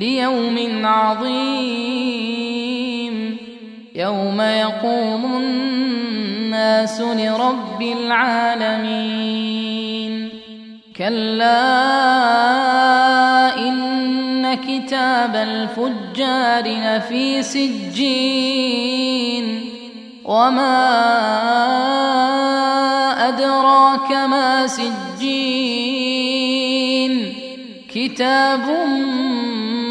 ليوم عظيم. يوم يقوم الناس لرب العالمين. كلا إن كتاب الفجار لفي سجين. وما أدراك ما سجين. كتاب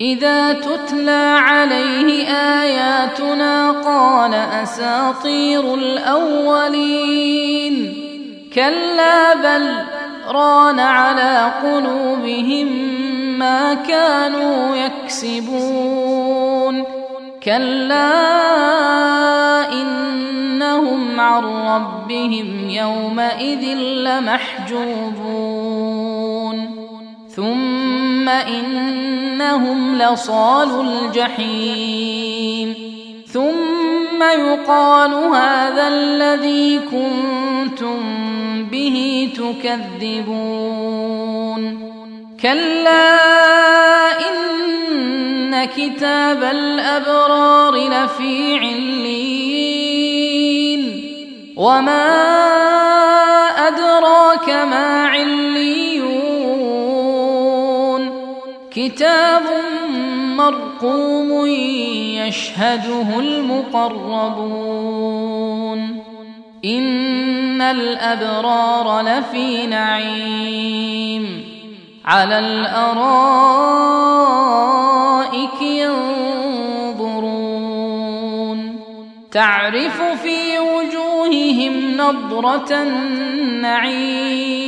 إذا تتلى عليه آياتنا قال أساطير الأولين. كلا بل ران على قلوبهم ما كانوا يكسبون. كلا إنهم عن ربهم يومئذ لمحجوبون. ثم إنهم لصال الجحيم. ثم يقال هذا الذي كنتم به تكذبون. كلا إن كتاب الأبرار لفي عليين. وما أدراك ما عليون كتاب مرقوم يشهده المقربون. إن الأبرار لفي نعيم. على الأرائك ينظرون. تعرف في وجوههم نضرة النعيم.